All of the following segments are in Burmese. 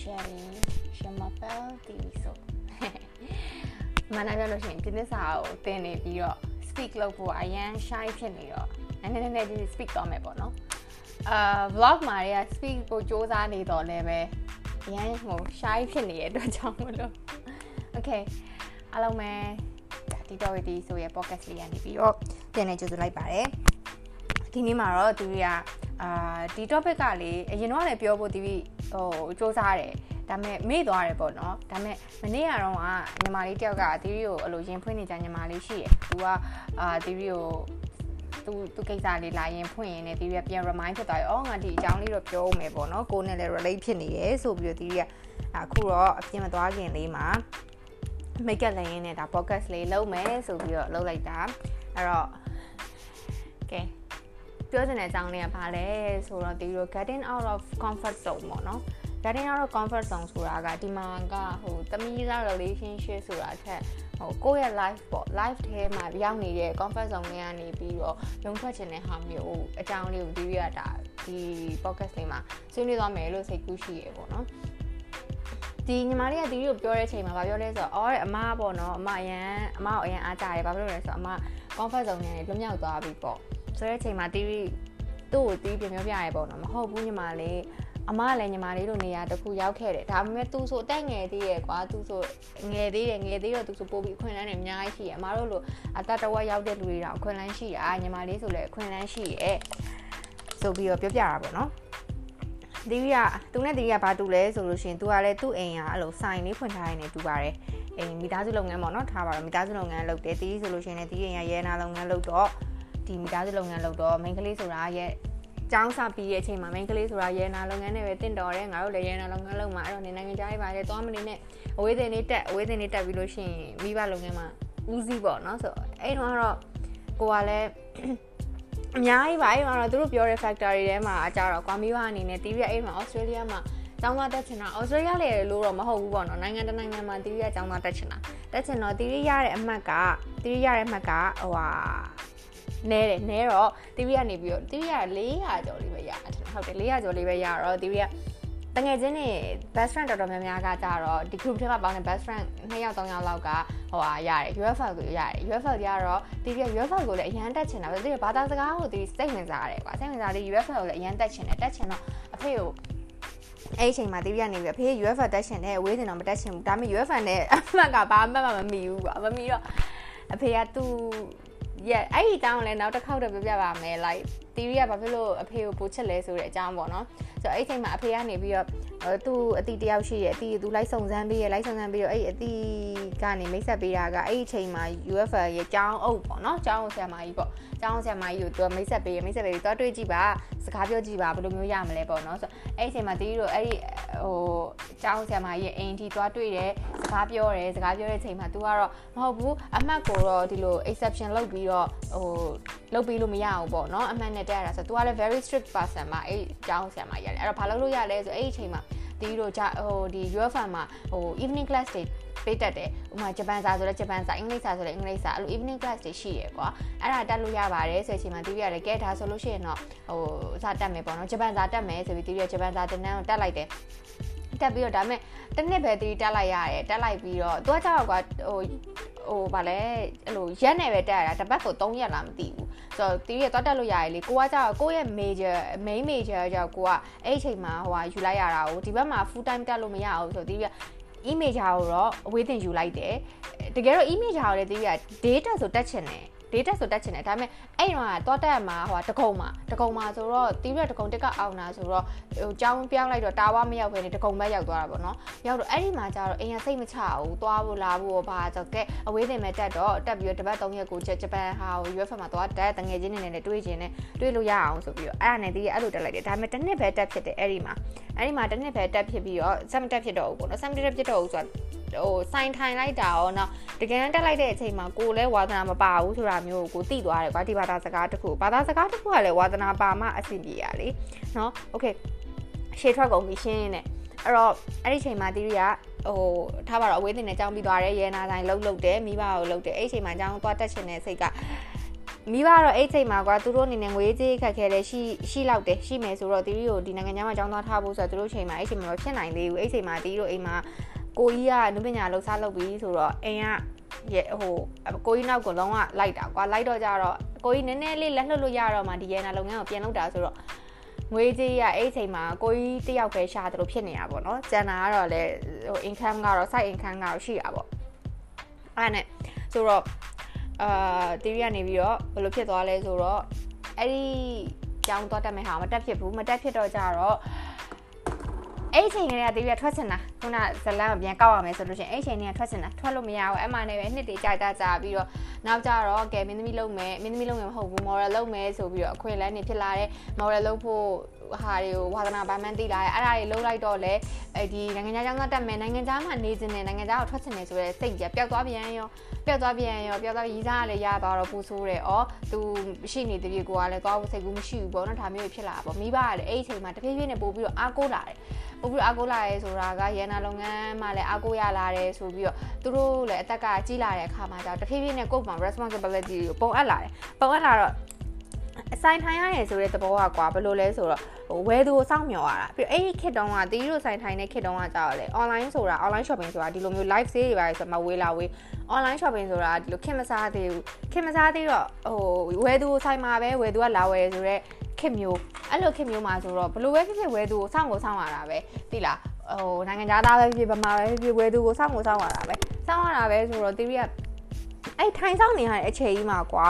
sharing je m'appelle Tiso မနာပြောလို့ရှိရင်ပြင်းစာကိုသင်နေပြီးတော့ speak လုပ်ဖို့အရန် shy ဖြစ်နေတော့နည်းနည်းနည်းနည်း speak တော့မယ်ပေါ့နော်အာ vlog မှာတွေက speak ကိုစ조사နေတော့လည်းပဲအရန်ဟို shy ဖြစ်နေတဲ့အတွက်ကြောင့်မလို့ okay အားလုံးပဲဒီတော့ဒီဆိုရ podcast လေးရနေပြီးတော့ပြန်နေကြိုဆိုလိုက်ပါတယ်ဒီနေ့မှာတော့သူတွေကအာဒီ topic ကလေအရင်တော့လည်းပြောဖို့ဒီ ဟိုစ조사တယ်ဒါပေမဲ့မေ့သွားတယ်ပေါ့နော်ဒါပေမဲ့မနေ့ကတော့ကညီမလေးတယောက်ကသီရီကိုအဲ့လိုရင်ဖွင့်နေကြညီမလေးရှိတယ်သူကအာသီရီကိုသူသူကိစ္စလေးလာရင်ဖွင့်ရင်လည်းသီရီကပြန် remind ဖြစ်သွားပြီအော်ငါဒီအကြောင်းလေးတော့ပြောဦးမယ်ပေါ့နော်ကိုနဲ့လည်း relate ဖြစ်နေတယ်ဆိုပြီးတော့သီရီကအခုတော့အပြင်မသွားခင်လေးမှာ make up လည်းရင်းနဲ့ဒါ podcast လေးလုပ်မယ်ဆိုပြီးတော့လုပ်လိုက်တာအဲ့တော့ okay ပြောချင်တဲ့အကြောင်းလေးကဘာလဲဆိုတော့ဒီလို getting out of comfort zone ပေါ့နော် getting out of comfort zone ဆိုတာကဒီမှာကဟိုတမီးသား relationship ဆိုတာထက်ဟိုကိုယ့်ရဲ့ life ပေါ့ life ထဲမှာရောက်နေတဲ့ comfort zone တွေကနေပြီးတော့ရုံထွက်ချင်တဲ့ဟာမျိုးအကြောင်းလေးကိုဒီရတာဒီ podcast လေးမှာဆွေးနွေးသွားမယ်လို့စိတ်ကူးရှိရေပေါ့နော်ဒီညီမလေးကဒီကိုပြောတဲ့အချိန်မှာဗာပြောလဲဆိုတော့အော်အမပေါ့နော်အမအရန်အမကိုအရန်အားကြတယ်ဘာဖြစ်လို့လဲဆိုတော့အမ comfort zone ကနေလွတ်မြောက်သွားပြီပေါ့ ဆိုတဲ့အချိန်မှာတီးသူ့ကိုတီးပြန်ပြောပြရဲပေါ့နော်မဟုတ်ဘူးညီမလေးအမလည်းညီမလေးတို့နေရာတစ်ခုရောက်ခဲ့တယ်ဒါပေမဲ့သူဆိုအသက်ငယ်သေးရဲ့ကွာသူဆိုငယ်သေးတယ်ငယ်သေးတော့သူဆိုပို့ပြီးအခွင့်အလမ်းတွေအများကြီးရှိရဲ့အမတို့လိုအသက်တဝက်ရောက်တဲ့လူတွေတော့အခွင့်အလမ်းရှိတာညီမလေးဆိုလည်းအခွင့်အလမ်းရှိရဲ့ဆိုပြီးတော့ပြောပြတာပေါ့နော်ဒီကသူနဲ့ဒီကဘာတူလဲဆိုလို့ရှိရင် तू ကလည်းသူ့အိမ်ကအဲ့လိုစိုင်လေးဖွင့်ထားရနေတူပါတယ်အိမ်မိသားစုလုပ်ငန်းပေါ့နော်ထားပါတော့မိသားစုလုပ်ငန်းလုပ်တယ်တီးဆိုလို့ရှိရင်လည်းတီးအိမ်ကရဲနာလုပ်ငန်းလုပ်တော့ ဒီမိသားစုလုပ်ငန်းလုပ်တော့ main ကလေးဆိုတာရဲ့ကျောင်းစပြီးတဲ့အချိန်မှာ main ကလေးဆိုတာရဲနာလုပ်ငန်းနဲ့ပဲတင့်တော်တယ်ငါတို့လည်းရဲနာလုပ်ငန်းလုပ်မှာအဲ့တော့နေနိုင်ငံခြားရေးပါလေသွားမနေနဲ့အဝေးတင်လေးတက်အဝေးတင်လေးတက်ပြီးလို့ရှိရင်မိဘလုပ်ငန်းမှာဦးစီးပေါ့နော်ဆိုအဲ့တော့ကတော့ကိုကလည်းအများကြီးပါအဲ့တော့သူတို့ပြောတဲ့ factor တွေထဲမှာအကြတော့ကွာမိဘအနေနဲ့တီးရအဲ့မှာ Australia မှာကျောင်းသားတက်ချင်တာ Australia လေလို့တော့မဟုတ်ဘူးပေါ့နော်နိုင်ငံတနိုင်ငံမှာတီးရကျောင်းသားတက်ချင်တာတက်ချင်တော့တီးရရတဲ့အမှတ်ကတီးရရတဲ့အမှတ်ကဟိုဟာ နဲတယ်နဲတော့တီးရကနေပြီးတော့တီးရ400ကျော်လေးပဲရတယ်ဟုတ်တယ်400ကျော်လေးပဲရတော့တီးရတငယ်ချင်းတွေ best friend တော်တော်များများကကြတော့ဒီ group ထဲမှာပေါင်းတဲ့ best friend 2ယောက်3ယောက်လောက်ကဟိုဟာရတယ် UFL ကိုရတယ် UFL ကြတော့တီးပြ UFL ကိုလည်းအရန်တက်ချင်တာပဲတီးဘာသာစကားကိုတီးစိတ်ဝင်စားတယ်ကွာစိတ်ဝင်စားတယ် UFL ကိုလည်းအရန်တက်ချင်တယ်တက်ချင်တော့အဖေကိုအဲ့အချိန်မှာတီးပြနေပြီအဖေ UFL တက်ချင်တယ်အဝေးစင်တော့မတက်ချင်ဘူးဒါပေမဲ့ UFL နဲ့အမှတ်ကဘာမှမမမီဘူးကွာမမီတော့အဖေကသူ့ ရဲ့အဲ့ဒီအကြောင်းလည်းနောက်တစ်ခေါက်တော့ပြောပြပါမယ် like တီးရီကဘာဖြစ်လို့အဖေကိုပိုချစ်လဲဆိုတဲ့အကြောင်းပေါ့နော်ဆိုတော့အဲ့ဒီအချိန်မှာအဖေကနေပြီးတော့သူ့အတီတယောက်ရှိရဲ့အတီသူလိုက်စုံစမ်းပေးရဲ့လိုက်စုံစမ်းပြီးတော့အဲ့ဒီအတီကနေမိတ်ဆက်ပေးတာကအဲ့ဒီအချိန်မှာ UFL ရဲ့ကျောင်းအုပ်ပေါ့နော်ကျောင်းဆရာမကြီးပေါ့ကျောင်းဆရာမကြီးကိုသူကမိတ်ဆက်ပေးရဲ့မိတ်ဆက်ပေးပြီးတော့တွေ့ကြည့်ပါစကားပြောကြည့်ပါဘယ်လိုမျိုးရမလဲပေါ့နော်ဆိုတော့အဲ့ဒီအချိန်မှာတီးတို့အဲ့ဒီဟိုကျောင်းဆရာမကြီးရဲ့အိမ်ထိသွားတွေ့တယ် စကားပြောတယ်စကားပြောတဲ့အချိန်မှာ तू ကတော့မဟုတ်ဘူးအမှတ်ကိုတော့ဒီလို exception လုပ်ပြီးတော့ဟိုလုပ်ပြီးလို့မရဘူးပေါ့နော်အမှတ်နဲ့တက်ရတာဆိုတော့ तू ကလည်း very strict person မှာအဲ့ကျောင်းဆရာမကြီးရတယ်အဲ့တော့ဘာလုပ်လို့ရလဲဆိုအဲ့ဒီအချိန်မှာတီးတို့ဟိုဒီ UFA မှာဟို evening class တွေပေးတက်တယ်ဥမာဂျပန်စာဆိုတော့ဂျပန်စာအင်္ဂလိပ်စာဆိုတော့အင်္ဂလိပ်စာအဲ့လို evening class တွေရှိရယ်ကွာအဲ့ဒါတက်လို့ရပါတယ်ဆိုတဲ့အချိန်မှာတီးရတယ်ကဲဒါဆိုလို့ရှိရင်တော့ဟိုစာတက်မယ်ပေါ့နော်ဂျပန်စာတက်မယ်ဆိုပြီးတီးရဂျပန်စာတင်တန်းကိုတက်လိုက်တယ် တက်ပြီးတော့ဒါပေမဲ့တစ်နှစ်ပဲတီးတက်လိုက်ရတယ်တက်လိုက်ပြီးတော့သူကကြောက်ကွာဟိုဟိုဗာလဲအဲ့လိုရက်နေပဲတက်ရတာတစ်ပတ်ကို3ရက်လားမသိဘူးဆိုတော့တီးရတော့တက်လို့ရတယ်လေကိုကကြောက်ကိုရဲ့ major main major ကြောက်ကိုကအဲ့အချိန်မှာဟိုဟာယူလိုက်ရတာကိုဒီဘက်မှာ full time တက်လို့မရဘူးဆိုတော့တီးရ image ကိုတော့အဝေးတင်ယူလိုက်တယ်တကယ်တော့ image ကိုလည်းတီးရ data ဆိုတက်ချင်တယ် data ဆိုတက်ချင်တယ်ဒါပေမဲ့အဲ့တော့တော့တက်မှာဟိုတကုံမှာတကုံမှာဆိုတော့တီးရတကုံတက်ကအောင်တာဆိုတော့ဟိုကြောင်းပြောင်းလိုက်တော့တာဝါမရောက်ဘဲနေတကုံဘက်ရောက်သွားတာပေါ့နော်ရောက်တော့အဲ့ဒီမှာကျတော့အိမ်ကစိတ်မချဘူးသွားဖို့လာဖို့ဘာဆိုကဲအဝေးတင်မဲ့တက်တော့တက်ပြီးတော့တပတ်3ရက်ကိုဂျပန်ဟာကို UFF မှာသွားတက်တငယ်ချင်းနေနဲ့တွေးခြင်းနဲ့တွေးလို့ရအောင်ဆိုပြီးတော့အဲ့ဒါနဲ့တီးရအဲ့လိုတက်လိုက်တယ်ဒါပေမဲ့တစ်နှစ်ပဲတက်ဖြစ်တယ်အဲ့ဒီမှာအဲ့ဒီမှာတစ်နှစ်ပဲတက်ဖြစ်ပြီးတော့7တက်ဖြစ်တော့ဘူးပေါ့နော်7တက်ဖြစ်တော့ဘူးဆိုတော့ဟိုစိုင်းထိုင်လိုက်တာရောနော်တကယ်တမ်းတက်လိုက်တဲ့အချိန်မှာကိုလည်းဝါသနာမပါဘူးဆိုတာမျိုးကိုသိသွားတယ်ကွာဒီဘာသာစကားတစ်ခုဘာသာစကားတစ်ခုကလည်းဝါသနာပါမှအဆင်ပြေရလေနော်โอเคရှေ့ထွက်ကုန်ပြီရှင်းနေအဲ့တော့အဲ့ဒီချိန်မှာတီရီကဟိုထားပါတော့အဝေးတင်နဲ့ကြောင်းပြီးသွားတယ်ရဲနာဆိုင်လှုပ်လှုပ်တယ်မိဘကိုလှုပ်တယ်အဲ့ဒီချိန်မှာကြောင်းသွားတက်ချင်တဲ့စိတ်က မိဘတော့အဲ့ချိန်မှာကွာသူတို့အနေနဲ့ငွေကြေးခက်ခဲတယ်ရှိရှိလောက်တယ်ရှိမယ်ဆိုတော့တီရီကိုဒီနိုင်ငံခြားမှာကျောင်းသားထားဖို့ဆိုတော့သူတို့ချိန်မှာအဲ့ချိန်မှာမဖြစ်နိုင်သေးဘူးအဲ့ချိန်မှာတီရီတို့အိမ်မှာကိုကြီးကနုပညာလှူစားလုပ်ပြီးဆိုတော့အိမ်က ရဲ့ဟိုကိုကြီးနောက်ကိုလုံးဝလိုက်တာကွာလိုက်တော့ကြတော့ကိုကြီးနည်းနည်းလေးလက်လွတ်လို့ရတော့မှဒီရဲနာလုပ်ငန်းကိုပြန်လုပ်တာဆိုတော့ငွေကြေးရအဲ့ချိန်မှာကိုကြီးတယောက်ပဲရှာတယ်လို့ဖြစ်နေတာပေါ့နော်ကျန်တာကတော့လေဟို income ကတော့ side income ကတော့ရှိတာပေါ့အဲ့နဲ့ဆိုတော့အာတီရီကနေပြီးတော့ဘယ်လိုဖြစ်သွားလဲဆိုတော့အဲ့ဒီကြောင်းတော့တက်မယ်ဟာမတက်ဖြစ်ဘူးမတက်ဖြစ်တော့ကြတော့ အဲ့ချိန်ကလေးကတီရီကထွက်ချင်တာခုနဇလန်ကိုပြန်ကောက်ရမယ်ဆိုလို့ရှိရင်အဲ့ချိန်ကထွက်ချင်တာထွက်လို့မရဘူးအဲ့မှနဲ့ပဲနှစ်တွေကြာကြာကြာပြီးတော့နောက်ကြတော့ကဲမင်းသမီးလုံးမယ်မင်းသမီးလုံးမယ်မဟုတ်ဘူး model လုံးမယ်ဆိုပြီးတော့အခွင့်အလမ်းတွေဖြစ်လာတဲ့ model လုံးဖို့ ဟာတွေကိုဝါသနာပိုင်းမှန်းသိလာတယ်အဲ့ဒါတွေလုံးလိုက်တော့လေအဲဒီနိုင်ငံခြားကျောင်းသားတက်မယ်နိုင်ငံခြားမှာနေခြင်းနဲ့နိုင်ငံခြားကိုထွက်ချင်တယ်ဆိုတဲ့စိတ်ကြီးပျောက်သွားပြန်ရောပျောက်သွားပြန်ရောပျောက်သွားရီးစားကလည်းရသွားတော့ပူဆိုးတယ်။အော်သူရှိနေတပြေကိုကလည်းသွားဖို့စိတ်ကူးမရှိဘူးပေါ့နော်ဒါမျိုးဖြစ်လာပါမိဘကလည်းအဲ့ဒီအချိန်မှာတဖြည်းဖြည်းနဲ့ပို့ပြီးတော့အားကိုးလာတယ်။ပို့ပြီးတော့အားကိုးလာရဲဆိုတာကရန်နာလုပ်ငန်းမှာလည်းအားကိုးရလာတယ်ဆိုပြီးတော့သူတို့လည်းအသက်ကကြီးလာတဲ့အခါမှာကျတော့တဖြည်းဖြည်းနဲ့ကိုယ့်မှာ responsibility ကိုပုံအပ်လာတယ်။ပုံအပ်လာတော့ အဆိုင်ထိုင်ရတယ်ဆိုတဲ့သဘောကကွာဘယ်လိုလဲဆိုတော့ဟိုဝယ်သူကိုစောင့်မျှော်ရတာပြီးအဲ့ဒီခေတ်တုန်းကတီးတို့ဆိုင်ထိုင်တဲ့ခေတ်တုန်းကကြောက်လေ online ဆိုတာ online shopping ဆိုတာဒီလိုမျိုး live sale တွေပါဆိုမှဝေးလာဝေး online shopping ဆိုတာဒီလိုခင်မစားသေးဘူးခင်မစားသေးတော့ဟိုဝယ်သူကိုဆိုင်မှာပဲဝယ်သူကလာဝယ်ဆိုတော့ခင်မျိုးအဲ့လိုခင်မျိုးမှာဆိုတော့ဘလို့ပဲဖြစ်ဖြစ်ဝယ်သူကိုစောင့်ကိုစောင့်ရတာပဲသိလားဟိုနိုင်ငံသားပဲဖြစ်ဗမာပဲဖြစ်ဝယ်သူကိုစောင့်ကိုစောင့်ရတာပဲစောင့်ရတာပဲဆိုတော့တီးရီကအဲ့ထိုင်ဆောင်နေရတဲ့အချိန်ကြီးမှာကွာ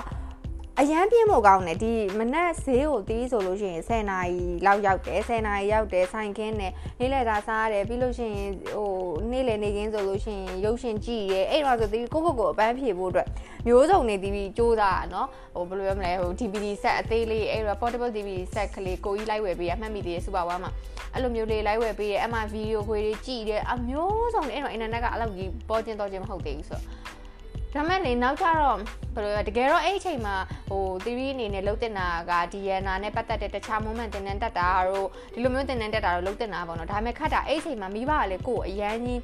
အရန်ပြင်းဖို့ကောင်းတယ်ဒီမနက်ဈေးကိုတီးဆိုလို့ရှိရင်10နာရီလောက်ရောက်တယ်10နာရီရောက်တယ်ဆိုင်ခင်းနဲ့နေ့လည်သာစားရတယ်ပြီးလို့ရှိရင်ဟိုနေ့လည်နေခင်းဆိုလို့ရှိရင်ရုပ်ရှင်ကြည့်ရဲအဲ့တော့ဆိုတီးကိုကိုကိုအပန်းဖြေဖို့အတွက်မျိုးစုံနေတီးပြီးစူးစမ်းတာနော်ဟိုဘယ်လိုပြောမလဲဟို DVD set အသေးလေးအဲ့တော့ portable DVD set ကလေးကိုကြီးလိုက်ဝယ်ပေးရမှတ်မိသေးတယ်စူပါဝါမှာအဲ့လိုမျိုးလေးလိုက်ဝယ်ပေးရအမှဗီဒီယိုခွေတွေကြည့်တယ်အမျိုးစုံနေအဲ့တော့ internet ကအလောက်ကြီးပေါ်ကျင်တော့ကျင်မဟုတ်သေးဘူးဆိုတော့ ဒါမဲ့လေနောက်ကျတော့ဘယ်လိုတကယ်တော့အဲ့အချိန်မှာဟို theory အနေနဲ့လုံးတင်တာက DNA နဲ့ပတ်သက်တဲ့တခြား moment တင်တင်တက်တာတို့ဒီလိုမျိုးတင်တင်တက်တာတို့လုံးတင်တာပေါ့နော်ဒါမဲ့ခတ်တာအဲ့အချိန်မှာမိဘကလေကို့အရန်ကြီး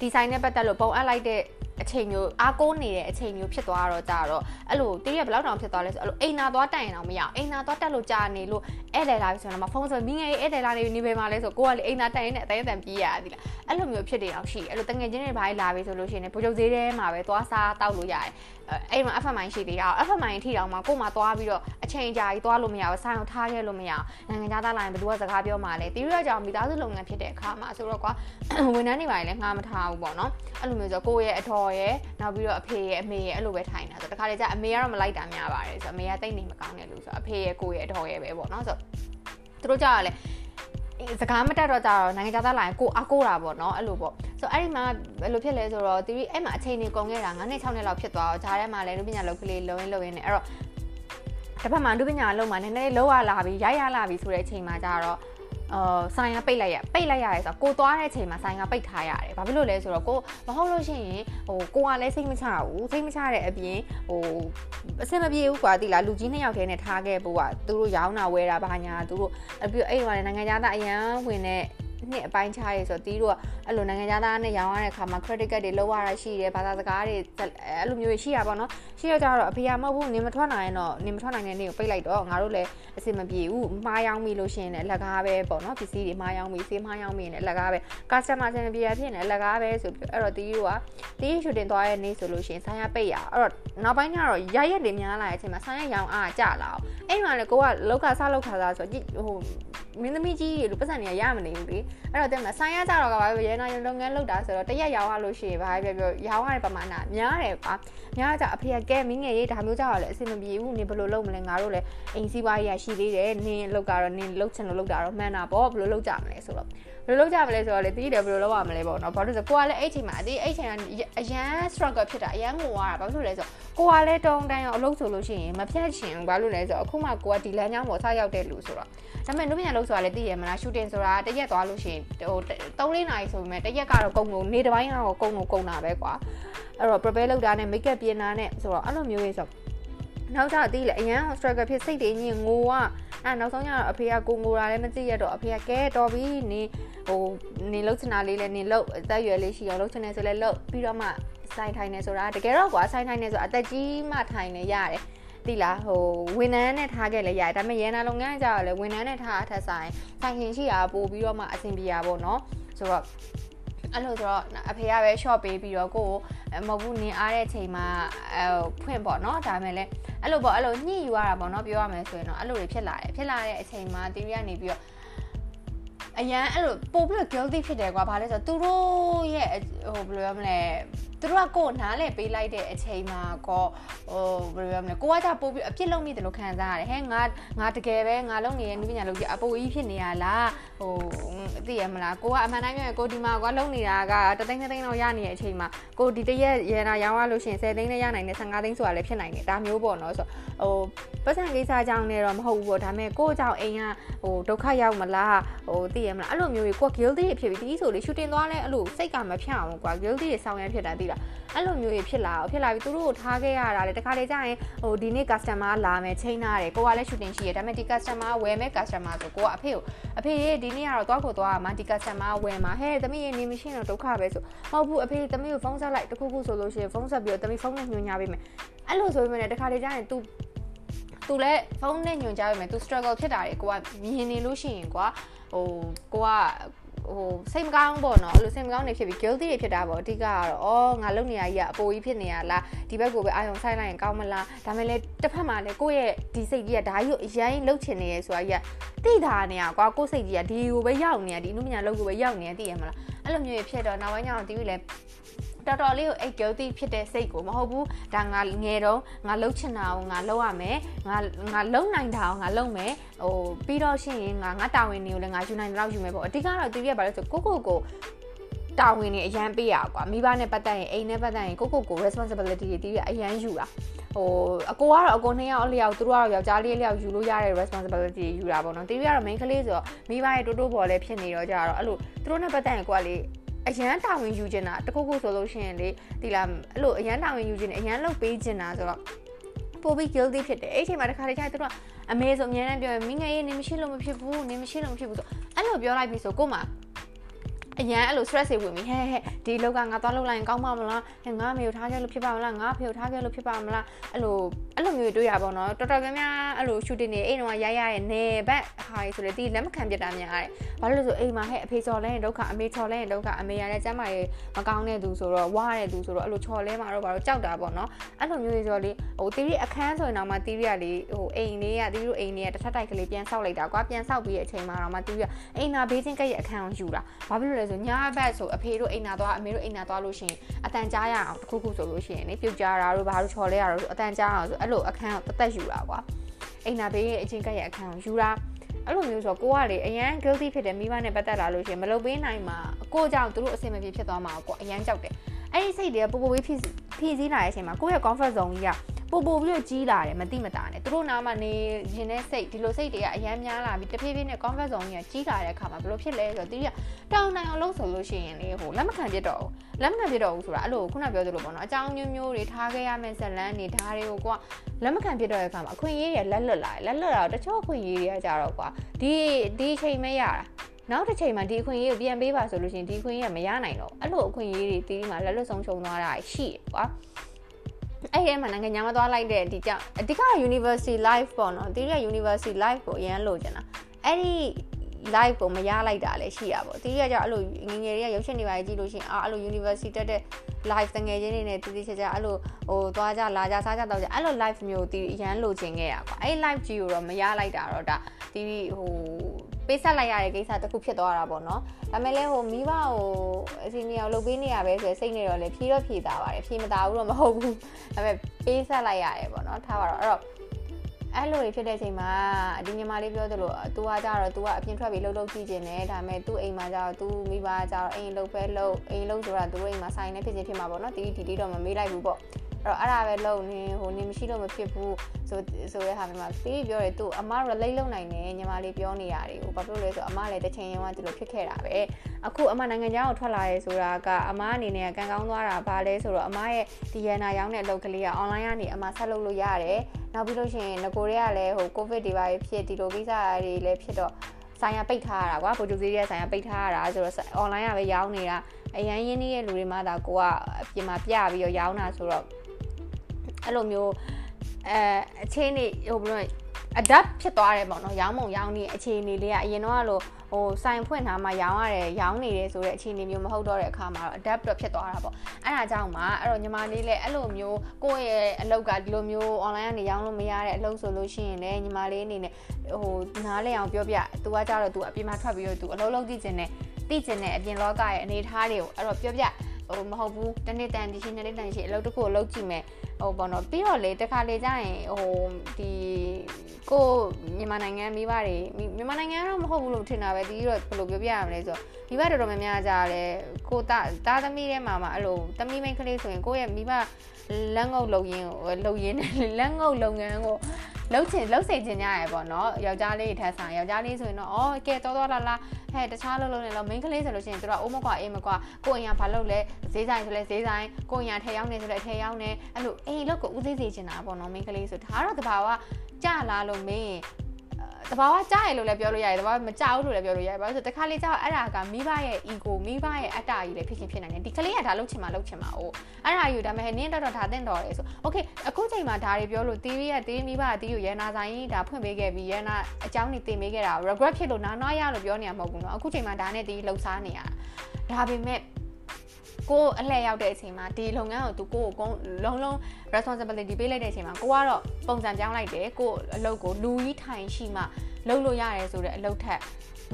ဒီဇိုင်းနဲ့ပတ်သက်လို့ပုံအပ်လိုက်တဲ့ အချိန်မျိုးအားကိုးနေတဲ့အချိန်မျိုးဖြစ်သွားတော့ကြတော့အဲ့လိုတည့်ရဘယ်လောက်တောင်ဖြစ်သွားလဲဆိုအဲ့လိုအိမ်နာသွားတိုင်အောင်မရအောင်အိမ်နာသွားတက်လို့ကြာနေလို့ဧည့်သည်လာပြီဆိုတော့ဖုန်းဆိုမိငယ်ဧည့်သည်လာနေနေပဲမှာလဲဆိုကိုကလေအိမ်နာတိုင်နေတဲ့အသေးအတန်ပြေးရသည်လားအဲ့လိုမျိုးဖြစ်နေအောင်ရှိအဲ့လိုတငယ်ချင်းတွေဘာလဲလာပြီဆိုလို့ရှိရင်ဘိုးချုပ်သေးထဲမှာပဲသွားစားတောက်လို့ရတယ် အဲ့မှာ FMI ရှိသေးတာ FMI ထိတောင်မှကို့မှာသွားပြီးတော့အချိန်ကြာကြီးသွားလို့မရဘူးဆိုင်အောင်ထားခဲ့လို့မရအောင်နိုင်ငံခြားသားလာရင်ဘယ်သူကစကားပြောမှလဲတီးရကြောင်မိသားစုလုပ်ငန်းဖြစ်တဲ့အခါမှာဆိုတော့ကွာဝန်ထမ်းတွေပါလည်းငှားမထားဘူးပေါ့နော်အဲ့လိုမျိုးဆိုကိုယ့်ရဲ့အထော်ရဲ့နောက်ပြီးတော့အဖေရဲ့အမေရဲ့အဲ့လိုပဲထိုင်တာဆိုတော့တခါလေကျအမေကတော့မလိုက်တာများပါတယ်ဆိုတော့အမေကတိတ်နေမကောင်းတဲ့လူဆိုတော့အဖေရဲ့ကိုယ့်ရဲ့အထော်ရဲ့ပဲပေါ့နော်ဆိုတော့သူတို့ကြောက်ရလဲစကားမတက်တော့ကြတော့နိုင်ငံသားလာရင်ကိုအကိုတာပေါ့နော်အဲ့လိုပေါ့ ဆိုအဲ့ဒီမှာဘယ်လိုဖြစ်လဲဆိုတော့တီဗီအဲ့မှာအချိန်နေကုန်ခဲ့တာ9နှစ်6နှစ်လောက်ဖြစ်သွားတော့ဂျားထဲမှာလည်းလူပညာလောက်ကလေးလုံရင်းလုံရင်းနဲ့အဲ့တော့တစ်ဖက်မှာလူပညာလုံးမှာနည်းနည်းလောက်ရလာပြီရိုက်ရလာပြီဆိုတဲ့အချိန်မှာကျတော့အာဆိုင်ကပိတ်လိုက်ရပိတ်လိုက်ရတယ်ဆိုတော့ကိုသွားတဲ့အချိန်မှာဆိုင်ကပိတ်ထားရတယ်ဘာဖြစ်လို့လဲဆိုတော့ကိုမဟုတ်လို့ရှိရင်ဟိုကိုကလည်းစိတ်မချဘူးစိတ်မချတဲ့အပြင်ဟိုအဆင်မပြေဘူးကွာတိလားလူကြီးနှစ်ယောက်တည်းနဲ့ထားခဲ့ဖို့ကသူတို့ရောင်းတာဝယ်တာဘာညာသူတို့အပြီးအဲ့ဒီမှာနိုင်ငံသားအရန်ဝင်တဲ့ နှစ်အပိုင်းခြားရေဆိုတော့တီးတို့ကအဲ့လိုနိုင်ငံသားနဲ့ရောင်းရတဲ့အခါမှာ credit card တွေလောက်ရတာရှိတယ်ဘာသာစကားတွေအဲ့လိုမျိုးရှိရပါတော့ရှိရကြတော့အဖေကမဟုတ်ဘူးနေမထွက်နိုင်ရင်တော့နေမထွက်နိုင်တဲ့နေ့ကိုပိတ်လိုက်တော့ငါတို့လည်းအဆင်မပြေဘူးမှားရောင်းမိလို့ရှိရင်လည်းလက်ကားပဲပေါ့နော်ပစ္စည်းတွေမှားရောင်းမိစေးမှားရောင်းမိရင်လည်းလက်ကားပဲ customer ဆင်ပြေရဖြစ်နေလက်ကားပဲဆိုပြီးအဲ့တော့တီးတို့ကတီးရှူတင်သွားတဲ့နေ့ဆိုလို့ရှိရင်ဆိုင်ရပိတ်ရအဲ့တော့နောက်ပိုင်းကျတော့ရရက်တွေများလာတဲ့အချိန်မှာဆိုင်ရရောင်းအားကြလာအောင်အဲ့မှာလည်းကိုကလောက်ကစားလောက်ခါစားဆိုတော့ဟို မင်းသမီးကြီးတွေလူပတ်စံတွေကရမနေဘူးလေအဲ့တော့တဲ့မှာဆိုင်ရကြတော့ကဘာပဲရဲနာရုံလုပ်ငန်းလုပ်တာဆိုတော့တရက်ရောင်းရလို့ရှိရင်ဘာပဲပြောပြောရောင်းရတဲ့ပမာဏများတယ်ကွာများကြအဖေကကဲမင်းငယ်ရေးဒါမျိုးကြတော့လည်းအဆင်မပြေဘူးနင်ဘယ်လိုလုပ်မလဲငါတို့လည်းအိမ်စီးပွားရေးရရှိသေးတယ်နင်လောက်ကတော့နင်လှုပ်ချင်လို့လှုပ်တာတော့မှန်တာပေါ့ဘယ်လိုလုပ်ကြမလဲဆိုတော့ဘယ်လိုလုပ်ကြမလဲဆိုတော့လေတီးတယ်ဘယ်လိုလုပ်ရမလဲပေါ့နော်ဘာလို့ဆိုကိုကလည်းအဲ့ချိန်မှာအဒီအဲ့ချိန်ကအရန် struggle ဖြစ်တာအရန်ငိုရတာဘာလို့လဲဆိုတော့ကိုကလည်းတုံးတန်းရောအလုပ်ဆိုလို့ရှိရင်မဖြတ်ချင်ဘာလို့လဲဆိုတော့အခုမှကိုကဒီလမ်းကြောင်းပေါ်ဆောက်ရောက်တဲ့လူဆိုတော့ဒါပေမဲ့နုပညာလုပ်ဆိုတာလည်းသိရမလား shooting ဆိုတာတရက်သွားလို့ရှိရင်ဟို3လေးနာရီဆိုပေမဲ့တရက်ကတော့ကုန်ကုန်နေတစ်ပိုင်းကတော့ကုန်ကုန်ကုန်တာပဲကွာအဲ့တော့ prepare လုပ်တာနဲ့ make up ပြင်တာနဲ့ဆိုတော့အဲ့လိုမျိုးရေးဆိုနောက်ကျသေးလေအရန် struggle ဖြစ်စိတ်တွေညင်ငိုကအဲနောက်ဆုံးကျတော့အဖေကကိုငိုတာလည်းမသိရတော့အဖေကကဲတော်ပြီနေဟိုနေလှုပ်ချင်တာလေးလည်းနေလှုပ်အသက်ရွယ်လေးရှိအောင်လှုပ်ချင်တယ်ဆိုလည်းလှုပ်ပြီးတော့မှဆိုင်ထိုင်နေဆိုတာတကယ်တော့ကွာဆိုင်ထိုင်နေဆိုအသက်ကြီးမှထိုင်နေရတယ် တိလားဟိုဝန်ထမ်းနဲ့ထားခဲ့လဲရတယ်ဒါပေမဲ့ရန်နာလုပ်ငန်းကြတော့လေဝန်ထမ်းနဲ့ထားအထက်ဆိုင်ဆိုင်ရှင်ရှိတာပို့ပြီးတော့မှအဆင်ပြေတာပေါ့နော်ဆိုတော့အဲ့လိုဆိုတော့အဖေကပဲ short ပေးပြီးတော့ကိုကိုမဟုတ်ဘူးနင်အားတဲ့အချိန်မှာအဲဖွင့်ပေါ့နော်ဒါပေမဲ့လည်းအဲ့လိုပေါ့အဲ့လိုညှိယူရတာပေါ့နော်ပြောရမယ်ဆိုရင်တော့အဲ့လိုတွေဖြစ်လာတယ်ဖြစ်လာတဲ့အချိန်မှာတီရီကနေပြီးတော့အရန်အဲ့လိုပို့ပြီးတော့ guilty ဖြစ်တယ်ကွာဘာလဲဆိုတော့သူတို့ရဲ့ဟိုဘယ်လိုပြောမလဲသူတို့ကကိုယ်နားလဲပေးလိုက်တဲ့အချိန်မှာကောဟိုဘယ်လိုပြောမလဲကိုကကြပို့ပြီးအပြစ်လုံးမိတယ်လို့ခံစားရတယ်ဟဲ့ငါငါတကယ်ပဲငါလုံးနေတဲ့နည်းပညာလုံးကြီးအပိုကြီးဖြစ်နေရလားဟိုသိရမလားကိုကအမှန်တိုင်းပြောရင်ကိုဒီမှာကွာလုံးနေတာကတသိန်းသိန်းတော့ရနေတဲ့အချိန်မှာကိုဒီတရက်ရနာရောင်းရလို့ရှိရင်10သိန်းနဲ့ရနိုင်တယ်15သိန်းဆိုတာလည်းဖြစ်နိုင်တယ်ဒါမျိုးပေါ့နော်ဆိုဟိုပတ်စံကိစ္စကြောင့်လည်းတော့မဟုတ်ဘူးပေါ့ဒါပေမဲ့ကိုကြောင့်အိမ်ကဟိုဒုက္ခရောက်မလားဟိုသိရမလားအဲ့လိုမျိုးကြီးကို guilty ဖြစ်ပြီးဒီဆိုလေ shooting သွားလဲအဲ့လိုစိတ်ကမဖြတ်အောင်ကွာ guilty တွေဆောင်းရဖြစ်တာသိလားအဲ့လိုမျိုးကြီးဖြစ်လာအောင်ဖြစ်လာပြီးသူတို့ကိုထားခဲ့ရတာလေတခါလေကြာရင်ဟိုဒီနေ့ customer လာမယ်ချိန်ထားတယ်ကိုကလည်း shooting ရှိရဒါပေမဲ့ဒီ customer ဝယ်မဲ့ customer ဆိုကိုကအဖေကိုအဖေရေဒီနေ့ကတော့သွားကိုသွားမှာဒီ customer ဝယ်မှာဟဲ့သမီးရေနေမရှင်းတော့ဒုက္ခပဲဆိုမဟုတ်ဘူးအဖေသမီးကိုဖုန်းဆက်လိုက်တခုခုဆိုလို့ရှိရင်ဖုန်းဆက်ပြီးတော့သမီးဖုန်းနဲ့ညွှန်ညာပေးမယ်အဲ့လိုဆိုပေမဲ့တခါလေကြာရင် तू သူလည်းဖုန်းနဲ့ညွှန်ကြားပေးမယ်သူ struggle ဖြစ်တာတွေကိုကမြင်နေလို့ရှိရင်ကွာဟိုကိုက ဟိုစိတ်မကောင်းပေါ့နော်အဲ့လိုစိတ်မကောင်းနေဖြစ်ပြီး guilty တွေဖြစ်တာပေါ့အဓိကကတော့ဩငါလုံနေရကြီးကအပိုကြီးဖြစ်နေရလားဒီဘက်ကိုပဲအာယုံဆိုင်လိုက်ရင်ကောင်းမလားဒါမဲ့လည်းတစ်ဖက်မှာလည်းကိုယ့်ရဲ့ဒီစိတ်ကြီးကဒါကြီးကိုအရင်လှုပ်ချင်နေရဲဆိုတာကြီးကတိတာနေရကွာကိုယ့်စိတ်ကြီးကဒီကိုပဲရောက်နေရဒီနုမညာလောက်ကိုပဲရောက်နေရသိရမလားအဲ့လိုမျိုးဖြစ်တော့နောက်ပိုင်းကျတော့တီးပြီးလဲ တော်တော်လေးကိုအဲ့ guilty ဖြစ်တဲ့စိတ်ကိုမဟုတ်ဘူးဒါငါငယ်တော့ငါလှုပ်ချင်တာကိုငါလှုပ်ရမယ်ငါငါလှုပ်နိုင်တာကိုငါလှုပ်မယ်ဟိုပြီးတော့ရှိရင်ငါငါတာဝန်တွေကိုလည်းငါယူနိုင်တော့ယူမယ်ပေါ့အဓိကတော့သူပြရပါလို့ဆိုကိုကိုကိုတာဝန်တွေအရန်ပေးရကွာမိဘနဲ့ပတ်သက်ရင်အိမ်နဲ့ပတ်သက်ရင်ကိုကိုကို responsibility တွေတီးရအရန်ယူတာဟိုအကိုကတော့အကိုနှစ်ယောက်အလျောက်သူတို့ကတော့ယောက်ျားလေးအလျောက်ယူလို့ရတဲ့ responsibility ယူတာပေါ့နော်တီးရကတော့ main ကလေးဆိုတော့မိဘရဲ့တိုးတိုးပေါ်လည်းဖြစ်နေတော့ကြတော့အဲ့လိုသူတို့နဲ့ပတ်သက်ရင်ကိုကလေ အရန်တာဝန်ယူချင်တာတခုခုဆိုလို့ရှိရင်လေဒီလားအဲ့လိုအရန်တာဝန်ယူချင်တယ်အရန်လုပ်ပေးချင်တာဆိုတော့ပိုပြီး guilty ဖြစ်တယ်အဲ့အချိန်မှာတခါတည်းကျရင်သူတို့ကအမေဆိုအများနဲ့ပြောရင်မင်းငယ်ရေးနေမရှိလို့မဖြစ်ဘူးနေမရှိလို့မဖြစ်ဘူးဆိုအဲ့လိုပြောလိုက်ပြီဆိုကို့မှာ အရန်အဲ့လို stress တွေဝင်ပြီဟဲဟဲဒီလောက်ကငါသွားလောက်လိုက်ရင်ကောင်းပါမလားဟဲငါမေကိုထားခဲ့လို့ဖြစ်ပါမလားငါဖေကိုထားခဲ့လို့ဖြစ်ပါမလားအဲ့လိုအဲ့လိုမျိုးတွေ့ရပါတော့တော်တော်များများအဲ့လို shooting တွေအိမ်တော့ရရရဲ့နေဘက်ဟာဆိုလေဒီလက်မခံပြတာများတယ်ဘာလို့လဲဆိုအိမ်မှာဟဲ့အဖေချော်လဲရင်ဒုက္ခအမေချော်လဲရင်ဒုက္ခအမေရတဲ့ကျမ်းမာရေးမကောင်းတဲ့သူဆိုတော့ဝါတဲ့သူဆိုတော့အဲ့လိုချော်လဲမှာတော့ဘာလို့ကြောက်တာပေါ့နော်အဲ့လိုမျိုးတွေဆိုလေဟိုတီရီအခန်းဆိုရင်တော့မှတီရီကလေဟိုအိမ်လေးကတီရီတို့အိမ်လေးကတစ်ထပ်တိုက်ကလေးပြန်ဆောက်လိုက်တာကွာပြန်ဆောက်ပြီးတဲ့အချိန်မှာတော့မှတီရီကအိမ်နာဘေးချင်းကရဲ့အခန်းကိုယူတာဘာဖြစ်လို့လဲဆိုညာဘက်ဆိုအဖေတို့အိမ်နာသွားအမေတို့အိမ်နာသွားလို့ရှိရင်အတန်ကြားရအောင်တခုခုဆိုလို့ရှိရင်လေပြုတ်ကြတာတို့ဘာလို့ချော်လဲရတော့အတန်ကြားအောင်ဆိုအဲ့လိုအခန်းကိုတသက်ယူတာကွာအိမ်နာဘေးရဲ့အချင်းကရဲ့အခန်းကိုယူတာအဲ့လိုမျိုးဆိုတော့ကိုကလေအရန် guilty ဖြစ်တယ်မိဘနဲ့ပတ်သက်လာလို့ရှိရင်မလုပ်ပေးနိုင်မှာကိုကြောင့်သူတို့အဆင်မပြေဖြစ်သွားမှာကိုအရန်ကြောက်တယ်အဲ့ဒီစိတ်တွေကပိုပိုလေးဖြစ်ဖြစ်စည်းလာတဲ့အချိန်မှာကိုယ့်ရဲ့ comfort zone ကြီးက ပိုပိုပြီးတော့ကြီးလာတယ်မတိမတာနဲ့သူတို့နားမှာနေရင်တဲ့စိတ်ဒီလိုစိတ်တွေကအရန်များလာပြီးတဖြည်းဖြည်းနဲ့ comfort zone ကြီးကကြီးလာတဲ့အခါမှာဘယ်လိုဖြစ်လဲဆိုတော့တီးကတောင်းနိုင်အောင်လုပ်ဆိုလို့ရှိရင်လေဟိုလက်မခံပြတော့ဘူးလက်မခံပြတော့ဘူးဆိုတာအဲ့လိုခုနပြောသလိုပေါ့နော်အကြောင်းမျိုးမျိုးတွေထားခဲ့ရမယ့်ဇလန်းတွေဒါတွေကိုကလက်မခံပြတော့တဲ့အခါမှာအခွင့်အရေးတွေလက်လွတ်လာတယ်လက်လွတ်လာတော့တချို့အခွင့်အရေးတွေကကြတော့ကွာဒီဒီချိန်မဲရတာနောက်တစ်ချိန်မှာဒီအခွင့်အရေးကိုပြန်ပေးပါဆိုလို့ရှိရင်ဒီအခွင့်အရေးကမရနိုင်တော့အဲ့လိုအခွင့်အရေးတွေတီးမှာလက်လွတ်ဆုံးရှုံးသွားတာရှိတယ်ကွာ အဲ့ဒီမှာနိုင်ငံညာမသွားလိုက်တဲ့ဒီကြောင့်အဓိက university life ပေါ့နော်ဒီက university life ကိုအရန်လို့ကျင်တာအဲ့ဒီ live ကိုမရလိုက်တာလည်းရှိရပါဘောတီးရကြအဲ့လိုငငယ်တွေကရုပ်ရှင်တွေပါကြည့်လို့ရှိရင်အာအဲ့လို university တက်တဲ့ live တငယ်ချင်းတွေနဲ့တီးတီးချာချာအဲ့လိုဟိုသွားကြလာကြစားကြတော့ကြအဲ့လို live မျိုးတီးအရန်လိုချင်ခဲ့ရကွာအဲ့ live ကြီးကိုတော့မရလိုက်တာတော့ဒါတီးဟို ပေးဆက်လိုက်ရတဲ့ကိစ္စတစ်ခုဖြစ်သွားတာပေါ့နော်ဒါမဲ့လည်းဟိုမိဘဟိုအစီအနီအောင်လုပ်ပေးနေရပဲဆိုစိတ်နေတော့လေဖြေတော့ဖြေတာပါတယ်ဖြေမတာဘူးတော့မဟုတ်ဘူးဒါပေမဲ့ပေးဆက်လိုက်ရတယ်ပေါ့နော်ထားပါတော့အဲ့တော့အဲ့လိုတွေဖြစ်တဲ့အချိန်မှာဒီညီမလေးပြောသလို तू ကကြတော့ तू ကအပြင်ထွက်ပြီးလှုပ်လှုပ်ကြည့်ကျင်တယ်ဒါပေမဲ့ तू အိမ်မှာကြတော့ तू မိဘကြတော့အိမ်လှုပ်ပဲလှုပ်အိမ်လှုပ်ဆိုတာ तू တို့အိမ်မှာဆိုင်နေဖြစ်ချင်းဖြစ်မှာပေါ့နော်တီတီတီတော့မမေးလိုက်ဘူးပေါ့ တော့အဲ့ဒါပဲလုံနေဟိုနေမရှိလို့မဖြစ်ဘူးဆိုဆိုတဲ့ဟာမျိုးမှာတီးပြောတယ်သူအမ relate လုပ်နိုင်တယ်ညီမလေးပြောနေရတယ်ဟိုဘာဖြစ်လို့လဲဆိုအမလည်းတစ်ချိန်ရင်ကဒီလိုဖြစ်ခဲ့တာပဲအခုအမနိုင်ငံခြားကိုထွက်လာရဲဆိုတာကအမအနေနဲ့ကံကောင်းသွားတာဘာလဲဆိုတော့အမရဲ့ဒီရနာရောင်းတဲ့အလုပ်ကလေးက online ကနေအမဆက်လုပ်လို့ရတယ်နောက်ပြီးလို့ရှိရင်ငကိုတွေကလည်းဟို covid တွေပါဖြစ်ဒီလိုကိစ္စတွေလည်းဖြစ်တော့ဆိုင်ရပိတ်ထားရတာကွာဗိုလ်ချုပ်စည်းရဲ့ဆိုင်ရပိတ်ထားရတာဆိုတော့ online ကပဲရောင်းနေတာအရန်ရင်းနှီးရဲ့လူတွေမှသာကိုကအပြင်မှာပြပြီးတော့ရောင်းတာဆိုတော့ အဲ့လိုမျိုး အဲအခြေအနေဟိုဘယ်လို adapt ဖြစ်သွားတယ်ပေါ့နော်ရောင်းမုံရောင်းနေအခြေအနေလေးကအရင်တော့လို့ဟိုဆိုင်ဖွင့်ထားမှရောင်းရတယ်ရောင်းနေတယ်ဆိုတဲ့အခြေအနေမျိုးမဟုတ်တော့တဲ့အခါမှာတော့ adapt တော့ဖြစ်သွားတာပေါ့အဲ့ဒါကြောင့်မှအဲ့တော့ညီမလေးလည်းအဲ့လိုမျိုးကိုယ့်ရဲ့အလုပ်ကဒီလိုမျိုး online ကနေရောင်းလို့မရတဲ့အလုပ်ဆိုလို့ရှိရင်လည်းညီမလေးအနေနဲ့ဟိုနားလည်အောင်ပြောပြ तू ကကြတော့ तू အပြင်မှာထွက်ပြီးတော့ तू အလုပ်လုပ်ကြည့်ခြင်းနဲ့သိခြင်းနဲ့အပြင်လောကရဲ့အနေအထားတွေကိုအဲ့တော့ပြောပြ ဟိုမဟုတ်ဘူးတနေ့တန်ဒီရှိနေ့တန်ရှိအလုပ်တစ်ခုကိုလုပ်ကြည့်မယ်ဟိုပေါ့နော်ပြီးတော့လေတခါလေကြာရင်ဟိုဒီကိုမြန်မာနိုင်ငံမိဘတွေမြန်မာနိုင်ငံတော့မဟုတ်ဘူးလို့ထင်တာပဲဒီတော့ဘယ်လိုပြောပြရမလဲဆိုတော့မိဘတော်တော်များများကြာလဲကိုတာတာသမီးထဲမှာမှအဲ့လိုသမီးမိန်းကလေးဆိုရင်ကိုရဲ့မိဘလက်ငုပ်လုံရင်းကိုလုံရင်းနဲ့လက်ငုပ်လုပ်ငန်းကို လှုပ်ချင်လှုပ်စေချင်ကြရပေါ့နော်ယောက်ျားလေးထက်ဆိုင်ယောက်ျားလေးဆိုရင်တော့အော်ကဲတော်တော်လာလာဟဲ့တခြားလုံးလုံးနဲ့တော့မိန်းကလေးဆိုလို့ရှိရင်သူကအိုးမကွာအေးမကွာကိုအင်ရဘာလုပ်လဲဈေးဆိုင်ဆိုလဲဈေးဆိုင်ကိုအင်ရထဲရောက်နေဆိုလဲထဲရောက်နေအဲ့လိုအေးလောက်ကိုဦးသေးစေချင်တာပေါ့နော်မိန်းကလေးဆိုဒါတော့တဘာဝကြလာလို့မင်း တဘာဝကြားရလို့လည်းပြောလို့ရတယ်တဘာဝမကြောက်လို့လည်းပြောလို့ရတယ်ဘာလို့ဆိုတခါလေးကြောက်အဲ့ဒါကမိဘရဲ့ ego မိဘရဲ့အတ္တကြီးလည်းဖြစ်ချင်းဖြစ်နိုင်တယ်ဒီကလေးကဒါလုပ်ချင်မှလုပ်ချင်မှာ哦အဲ့ဒါယူဒါပေမဲ့နင်းတော့တော့ဒါတင်တော်တယ်ဆို okay အခုချိန်မှာဒါတွေပြောလို့ theory က theory မိဘက theory ကိုရန်နာဆိုင်ဒါဖွင့်ပေးခဲ့ပြီးရန်နာအကြောင်းနေတင်ပေးခဲ့တာ regret ဖြစ်လို့နားနားရလို့ပြောနေရမဟုတ်ဘူးเนาะအခုချိန်မှာဒါနဲ့ theory လှုပ်ရှားနေရတာဒါပေမဲ့ ကိုအလှည့်ရောက်တဲ့အချိန်မှာဒီလုပ်ငန်းကိုသူကိုကိုလုံးလုံး responsibility ပေးလိုက်တဲ့အချိန်မှာကိုကတော့ပုံစံပြောင်းလိုက်တယ်ကိုအလုပ်ကိုလူကြီးထိုင်ရှိမှလုပ်လို့ရတယ်ဆိုတဲ့အလုပ်ထက်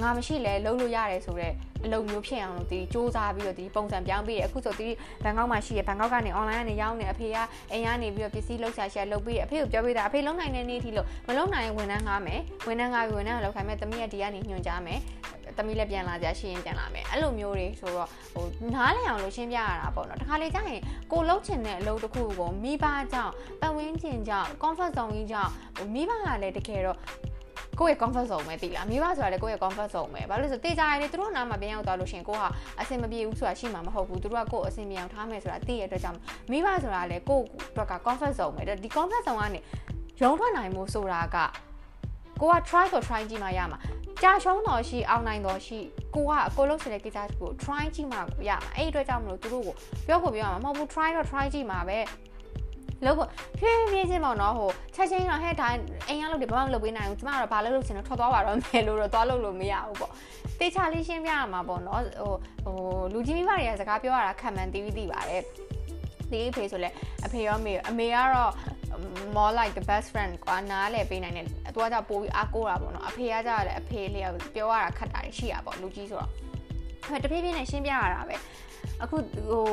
ငါမရှိလဲလုပ်လို့ရတယ်ဆိုတော့အလုပ်မျိုးဖြစ်အောင်လို့ဒီစူးစမ်းပြီးတော့ဒီပုံစံပြောင်းပြီးတယ်အခုဆိုဒီဘန်ကောက်မှာရှိရဘန်ကောက်ကနေ online ကနေရောင်းနေအဖေကအိမ်ကနေပြီးတော့ပစ္စည်းလောက်ရှာရှာလုပ်ပြီးအဖေကိုပြောပေးတာအဖေလုံးနိုင်တဲ့နေ့ထိလို့မလုံးနိုင်ရင်ဝန်ထမ်းငားမယ်ဝန်ထမ်းငားပြီးဝန်ထမ်းကိုလောက်ခိုင်းမယ်တမီးကဒီကနေညွှန်ကြားမယ်တမီးလည်းပြန်လာကြရှိရင်ပြန်လာမယ်အဲ့လိုမျိုးတွေဆိုတော့ဟိုနားလည်အောင်လို့ရှင်းပြရတာပေါ့နော်တခါလေကြာရင်ကိုလှုပ်ချင်တဲ့အလုပ်တစ်ခုကိုမိဘကြောင့်ပတ်ဝန်းကျင်ကြောင့် comfort zone ကြီးကြောင့်ဟိုမိဘကလည်းတကယ်တော့ ကိုယ့်ရဲ့ comfort zone ပဲတည်လားမိဘဆိုတာလည်းကိုယ့်ရဲ့ comfort zone ပဲဘာလို့လဲဆိုတေးကြရတယ်သူတို့နားမှာပြန်ရောက်သွားလို့ရှင်ကိုဟာအဆင်မပြေဘူးဆိုတာရှိမှာမဟုတ်ဘူးသူတို့ကကိုယ့်အဆင်ပြေအောင်ထားမယ်ဆိုတာသိရတဲ့အတွက်ကြောင့်မိဘဆိုတာလည်းကိုယ့်အတွက်က comfort zone ပဲဒီ comfort zone ကနေရုံထွက်နိုင်မှုဆိုတာကကိုက try ဆို try ကြည့်မှရမှာကြာရှုံးတော်ရှိအောင်နိုင်တော်ရှိကိုကအကိုလုံးစတဲ့ကိစ္စကို try ကြည့်မှရမှာအဲ့ဒီအတွက်ကြောင့်မလို့သူတို့ကိုပြောကိုပြောရမှာမဟုတ်ဘူး try တော့ try ကြည့်မှာပဲ လို့ကိုဖြည်းဖြည်းချင်းပေါ့နော်ဟိုချက်ချင်းတော့ဟဲ့ဒါအိမ်ရလို့ဒီဘာမှမလုပ်ပေးနိုင်ဘူးကျမကတော့ဘာလုပ်လို့ချင်တော့ထွက်သွားပါတော့မယ်လို့တော့သွားလို့လို့မရဘူးပေါ့တေချာလေးရှင်းပြရမှာပေါ့နော်ဟိုဟိုလူကြီးမိဘတွေကစကားပြောရတာခံမှန်သိပြီးသိပါတယ်ဒီအဖေဆိုလဲအဖေရောမေအမေကတော့ more like the best friend ကွာနားလဲပေးနိုင်တယ်သူကကြောင့်ပိုးပြီးအားကိုးတာပေါ့နော်အဖေကကြောင့်လည်းအဖေလေးကပြောရတာခက်တာရှိရပေါ့လူကြီးဆိုတော့အဲတဖြည်းဖြည်းနဲ့ရှင်းပြရတာပဲ အခုဟို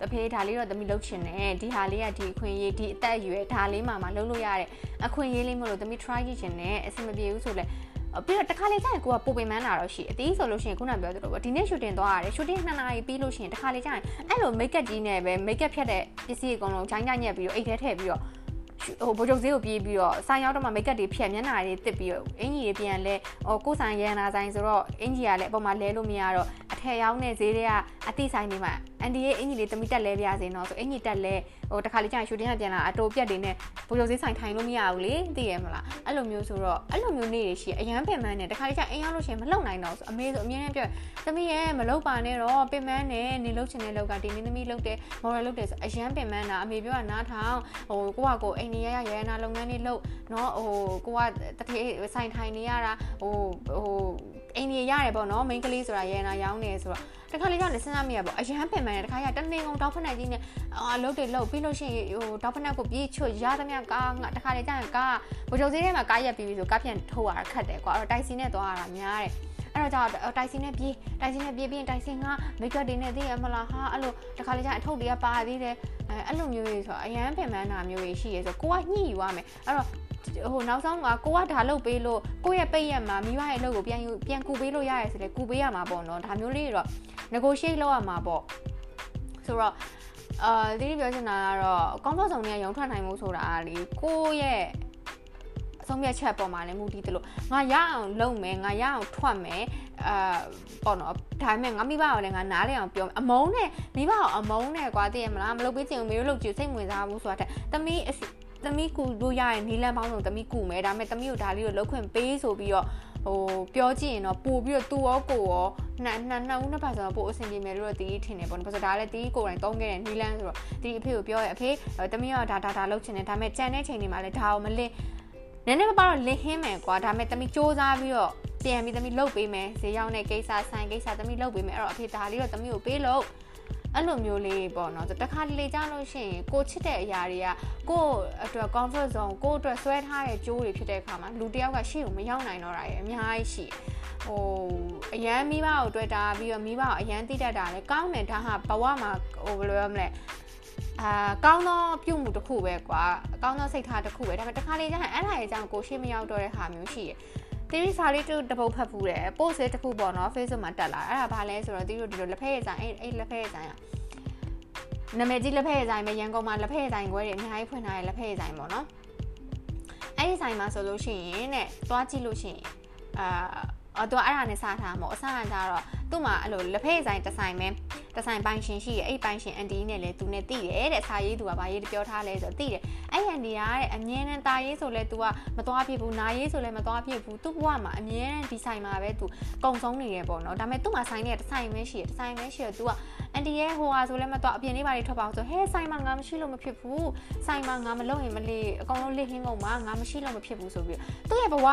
တဖေးဒါလေးတော့သမီးလုပ်ချင်တယ်ဒီဟာလေးကဒီအခွင့်အရေးဒီအသက်အရွယ်ဒါလေးမှမှလုပ်လို့ရတဲ့အခွင့်အရေးလေးမလို့သမီး try ကြည့်ချင်တယ်အဆင်မပြေဘူးဆိုလဲပြီးတော့တခါလေကျရင်ကိုကပိုပင်မန်းလာတော့ရှိအသေးဆိုလို့ရှိရင်ခုနပြောသလိုပေါ့ဒီနေ့ shooting သွားရတယ် shooting 2နာရီပြီးလို့ရှိရင်တခါလေကျရင်အဲ့လို make up ကြီးနဲ့ပဲ make up ဖြတ်တဲ့ပစ္စည်းအကုန်လုံးဂျိုင်းဂျိုင်းညက်ပြီးတော့အိတ်ထဲထည့်ပြီးတော့ ဟိုဘိုးချုပ်ဈေးကိုပြေးပြီးတော့ဆိုင်ရောက်တော့မှမိတ်ကပ်တွေဖြတ်မျက်နှာတွေတစ်ပြီးတော့အင်ကြီးတွေပြန်လဲဟိုကိုဆိုင်ရန်နာဆိုင်ဆိုတော့အင်ကြီးကလည်းအပေါ်မှာလဲလို့မရတော့အထက်ရောက်တဲ့ဈေးတွေကအတိဆိုင်တွေမှာအန်ဒီရဲ့အင်ကြီးလေးတမိတက်လဲပြစေနော်ဆိုအင်ကြီးတက်လဲဟိုတခါလေးကျရင်ရှူတင်ကပြန်လာအတိုပြက်တွေနဲ့ဘိုးချုပ်ဈေးဆိုင်ထိုင်လို့မရဘူးလေသိရမလားအဲ့လိုမျိုးဆိုတော့အဲ့လိုမျိုးနေ့တွေရှိအရန်ပင်မန်းနဲ့တခါလေးကျရင်အိမ်ရောက်လို့ရှိရင်မလုံနိုင်တော့ဆိုအမေဆိုအမြဲတမ်းပြောသမီးရဲ့မလုံပါနဲ့တော့ပင်မန်းနဲ့နေလုံချင်တဲ့လောက်ကဒီနေသမီးလုံတယ်မော်ရယ်လုံတယ်ဆိုအရန်ပင်မန်းတာအမေပြောကနားထောင်ဟိုကိုကကိုအိမ်နေရရရနာလုပ်ငန်းတွေလုပ်နော်ဟိုကိုကတထေးဆိုင်ထိုင်နေရတာဟိုဟို အိမ်နေရတယ်ပေါ့နော် main ကလေးဆိုတာရနာရောင်းနေဆိုတော့တခါလေးကြောင့်လည်းစဉ်းစားမိရပေါ့အရန်ပင်မှန်တယ်တခါရတနေကုန်တောက်ဖက်နိုင်ကြီးနဲ့အာလုတ်တွေလုတ်ပြီးလို့ရှိရင်ဟိုတောက်ဖက်နိုင်ကိုပြေးချွတ်ရသမျှကားငါတခါလေးကြောင့်ကားဘိုးချုပ်စည်းထဲမှာကားရက်ပြီးပြီဆိုကားပြန်ထုတ်ရတာခက်တယ်ကွာအဲ့တော့တိုက်စီနဲ့သွားရတာများတယ်အဲ့တော့ကြောင့်တိုက်စီနဲ့ပြေးတိုက်စီနဲ့ပြေးပြီးရင်တိုက်စီငါမိတ်ကပ်တွေနဲ့သိရမလားဟာအဲ့လိုတခါလေးကျအထုပ်တွေကပါသေးတယ်အဲအဲ့လိုမျိုးကြီးဆိုအရန်ပင်ပန်းတာမျိုးကြီးရှိရဲဆိုကိုကညှိယူရမယ်အဲ့တော့ ဟိုနောက်ဆုံးကကိုကဒါလုပ်ပေးလို့ကိုရဲ့ပိတ်ရက်မှာမိဘရဲ့အလုပ်ကိုပြန်ယူပြန်ကူပေးလို့ရရဲဆိုလေကူပေးရမှာပေါ့နော်ဒါမျိုးလေးတွေတော့ negotiate လုပ်ရမှာပေါ့ဆိုတော့အာဒီပြောချင်တာကတော့ comfort zone နဲ့ရုံထွက်နိုင်မှုဆိုတာလေကိုရဲ့အဆုံးဖြတ်ချက်ပေါ်မှာလည်းမူတည်တယ်လို့ငါရအောင်လုပ်မယ်ငါရအောင်ထွက်မယ်အာပေါ့နော်ဒါပေမဲ့ငါမိဘကိုလည်းငါနားလဲအောင်ပြောအမုန်းနဲ့မိဘကိုအမုန်းနဲ့ကွာသိရမလားမလုပ်ပေးချင်ဘူးမေတို့လုပ်ကြည့်စိတ်ဝင်စားဘူးဆိုတာတဲ့သမီး သမီးကူလို့ရရင်နီလန်ပေါင်းလို့သမီးကူမယ်ဒါပေမဲ့သမီးကိုဒါလေးကိုလောက်ခွင့်ပေးဆိုပြီးတော့ဟိုပြောကြည့်ရင်တော့ပို့ပြီးတော့သူရောကိုရောနှစ်နှစ်နှစ်ဦးနှစ်ဖက်ဆိုတော့ပို့အဆင်ပြေမယ်လို့တီးထင်တယ်ပေါ့နော်။ဘာလို့ဒါလည်းတီးကိုယ်တိုင်တုံးခဲ့တဲ့နီလန်းဆိုတော့တီးအဖေကိုပြောရအဖေတမီးကဒါဒါဒါလုပ်ချင်တယ်ဒါပေမဲ့ကြံတဲ့ချိန်တွေမှာလည်းဒါကိုမလင်းနည်းနည်းပါးပါတော့လင်းဟင်းမယ်ကွာဒါပေမဲ့တမီးစူးစမ်းပြီးတော့ပြန်ပြီးသမီးလုတ်ပေးမယ်ဈေးရောက်တဲ့ကိစ္စဆိုင်ကိစ္စသမီးလုတ်ပေးမယ်အဲ့တော့အဖေဒါလေးတော့သမီးကိုပေးလို့ အဲ့လိုမျိုးလေးပေါ့နော်တခါတလေကြားလို့ရှိရင်ကိုချစ်တဲ့အရာတွေကကိုအတွက် comfort zone ကိုအတွက်ဆွဲထားတဲ့ကြိုးတွေဖြစ်တဲ့အခါမှာလူတယောက်ကရှေ့ကိုမရောက်နိုင်တော့တာရယ်အများကြီးရှိဟိုအရန်မိဘကိုတွေ့တာပြီးတော့မိဘကိုအရန်တိတတ်တာလေကောင်းတယ်ဒါဟာဘဝမှာဟိုဘယ်လိုရမလဲအာကောင်းသောပြုမှုတစ်ခုပဲကွာကောင်းသောစိတ်ထားတစ်ခုပဲဒါပေမဲ့တခါလေကျရင်အဲ့ဒါရဲ့အကြောင်းကိုရှေ့မရောက်တော့တဲ့ဟာမျိုးရှိတယ် တီရီစာလေးတူတပုတ်ဖတ်ဖူးတယ် post တစ်ခုပေါ့နော် Facebook မှာတက်လာအဲ့ဒါဘာလဲဆိုတော့တီရီတို့ဒီလိုလက်ဖက်ရည်ဆိုင်အဲ့အဲ့လက်ဖက်ရည်ဆိုင်อ่ะနာမည်ကြီးလက်ဖက်ရည်ဆိုင်ပဲရန်ကုန်မှာလက်ဖက်ရည်ဆိုင်ခွဲတွေအများကြီးဖွင့်ထားတဲ့လက်ဖက်ရည်ဆိုင်ပေါ့နော်အဲ့ဒီဆိုင်မှာဆိုလို့ရှိရင်တဲ့သွားကြည့်လို့ရှိရင်အာအော်သူအဲ့ဒါနဲ့စားထားမှာအဆန်ကကြတော့သူ့မှာအဲ့လိုလက်ဖက်ဆိုင်တစ်ဆိုင်ပဲတစ်ဆိုင်ပိုင်ရှင်ရှိရဲ့အဲ့ပိုင်ရှင်အန်တီနဲ့လည်းသူနဲ့တိတယ်တဲ့စာရေးသူကဗာရေးပြောထားလဲဆိုတော့တိတယ်အဲ့အန်တီကတဲ့အမြဲတမ်းတာရေးဆိုလဲ तू ကမသွားဖြစ်ဘူးနာရေးဆိုလဲမသွားဖြစ်ဘူးသူ့ဘဝမှာအမြဲတမ်းဒီဆိုင်မှာပဲ तू ကုံဆုံးနေရပေါ့နော်ဒါပေမဲ့သူ့မှာဆိုင်နဲ့တစ်ဆိုင်ပဲရှိရတစ်ဆိုင်ပဲရှိရ तू ကအန်တီရဲ့ဟိုဟာဆိုလဲမတော့အပြင်လေးပါလေးထွက်ပါအောင်ဆိုဟဲဆိုင်မှာငါမရှိလို့မဖြစ်ဘူးဆိုင်မှာငါမလုပ်ရင်မလေးအကောင်လုံးလစ်ဟင်းကုန်မှာငါမရှိလို့မဖြစ်ဘူးဆိုပြီးသူ့ရဲ့ဘဝ